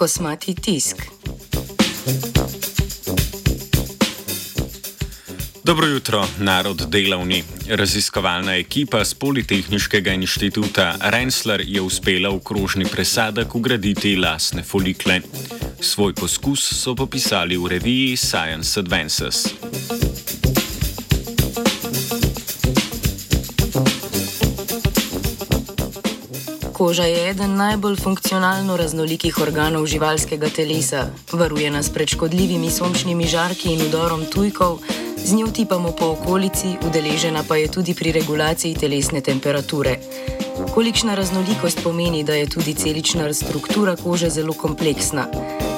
Kosmati tisk. Dobro jutro, narod delavni. Raziskovalna ekipa z Politehničnega inštituta Rensler je uspela v krožni presadek ugraditi lasne folikle. Svoj poskus so popisali v reviji Science Advances. Koža je eden najbolj funkcionalno raznolikih organov živalskega telesa. Varuje nas pred škodljivimi sončnimi žarki in udorom tujkov, z njo tipamo po okolici, udeležena pa je tudi pri regulaciji telesne temperature. Kolikšna raznolikost pomeni, da je tudi celična struktura kože zelo kompleksna.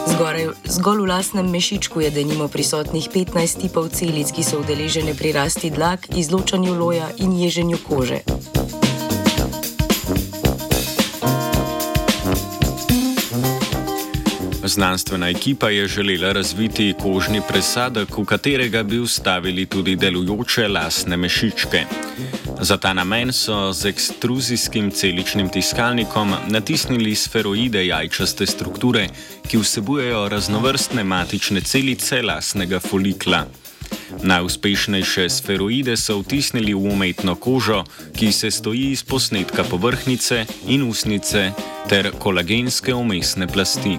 Zgoraj, zgolj v lastnem mešičku je denimo prisotnih 15 tipov celic, ki so udeležene pri rasti dlak, izločanju loja in ježenju kože. Znanstvena ekipa je želela razviti kožni presadek, v katerega bi ustavili tudi delujoče lasne mešičke. Za ta namen so z ekstruzijskim celičnim tiskalnikom natisnili sferoide jajčaste strukture, ki vsebujejo raznovrstne matične celice lasnega folikla. Najuspešnejše sferoide so vtisnili v umetno kožo, ki se stoji iz posnetka površnice in usnice ter kolagenske umestne plasti.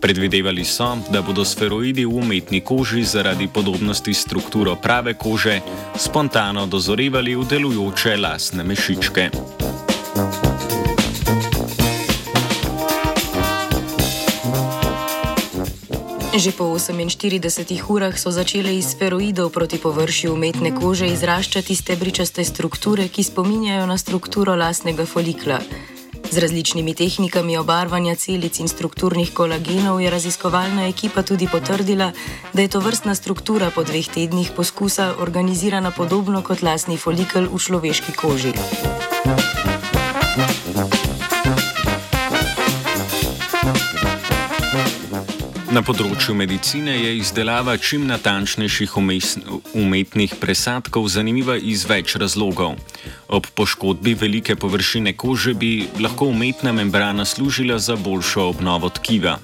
Predvidevali so, da bodo sferoidi v umetni koži zaradi podobnosti strukturo prave kože spontano dozorevali v delujoče lasne mešičke. Že po 48 urah so začele iz sferoidov proti površju umetne kože izraščati stebričaste strukture, ki spominjajo na strukturo lasnega folikla. Z različnimi tehnikami obarvanja celic in strukturnih kolagenov je raziskovalna ekipa tudi potrdila, da je to vrstna struktura po dveh tednih poskusa organizirana podobno kot lasni folikel v človeški koži. Na področju medicine je izdelava čim natančnejših umetnih presadkov zanimiva iz več razlogov. Ob poškodbi velike površine kože bi lahko umetna membrana služila za boljšo obnovo tkiva.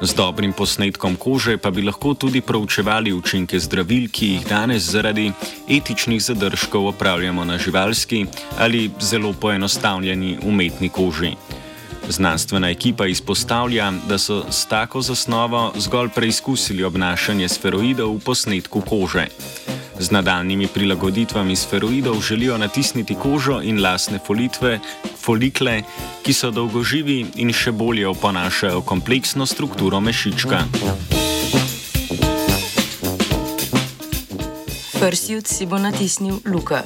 Z dobrim posnetkom kože pa bi lahko tudi proučevali učinke zdravil, ki jih danes zaradi etičnih zadržkov opravljamo na živalski ali zelo poenostavljeni umetni koži. Znanstvena ekipa izpostavlja, da so s tako zasnovo zgolj preizkusili obnašanje sferoidov v posnetku kože. Z nadaljnimi prilagoditvami sferoidov želijo natisniti kožo in lasne folitve, folikle, ki so dolgoživi in še bolje oponašajo kompleksno strukturo mešička. Prsi si bo natisnil Luka.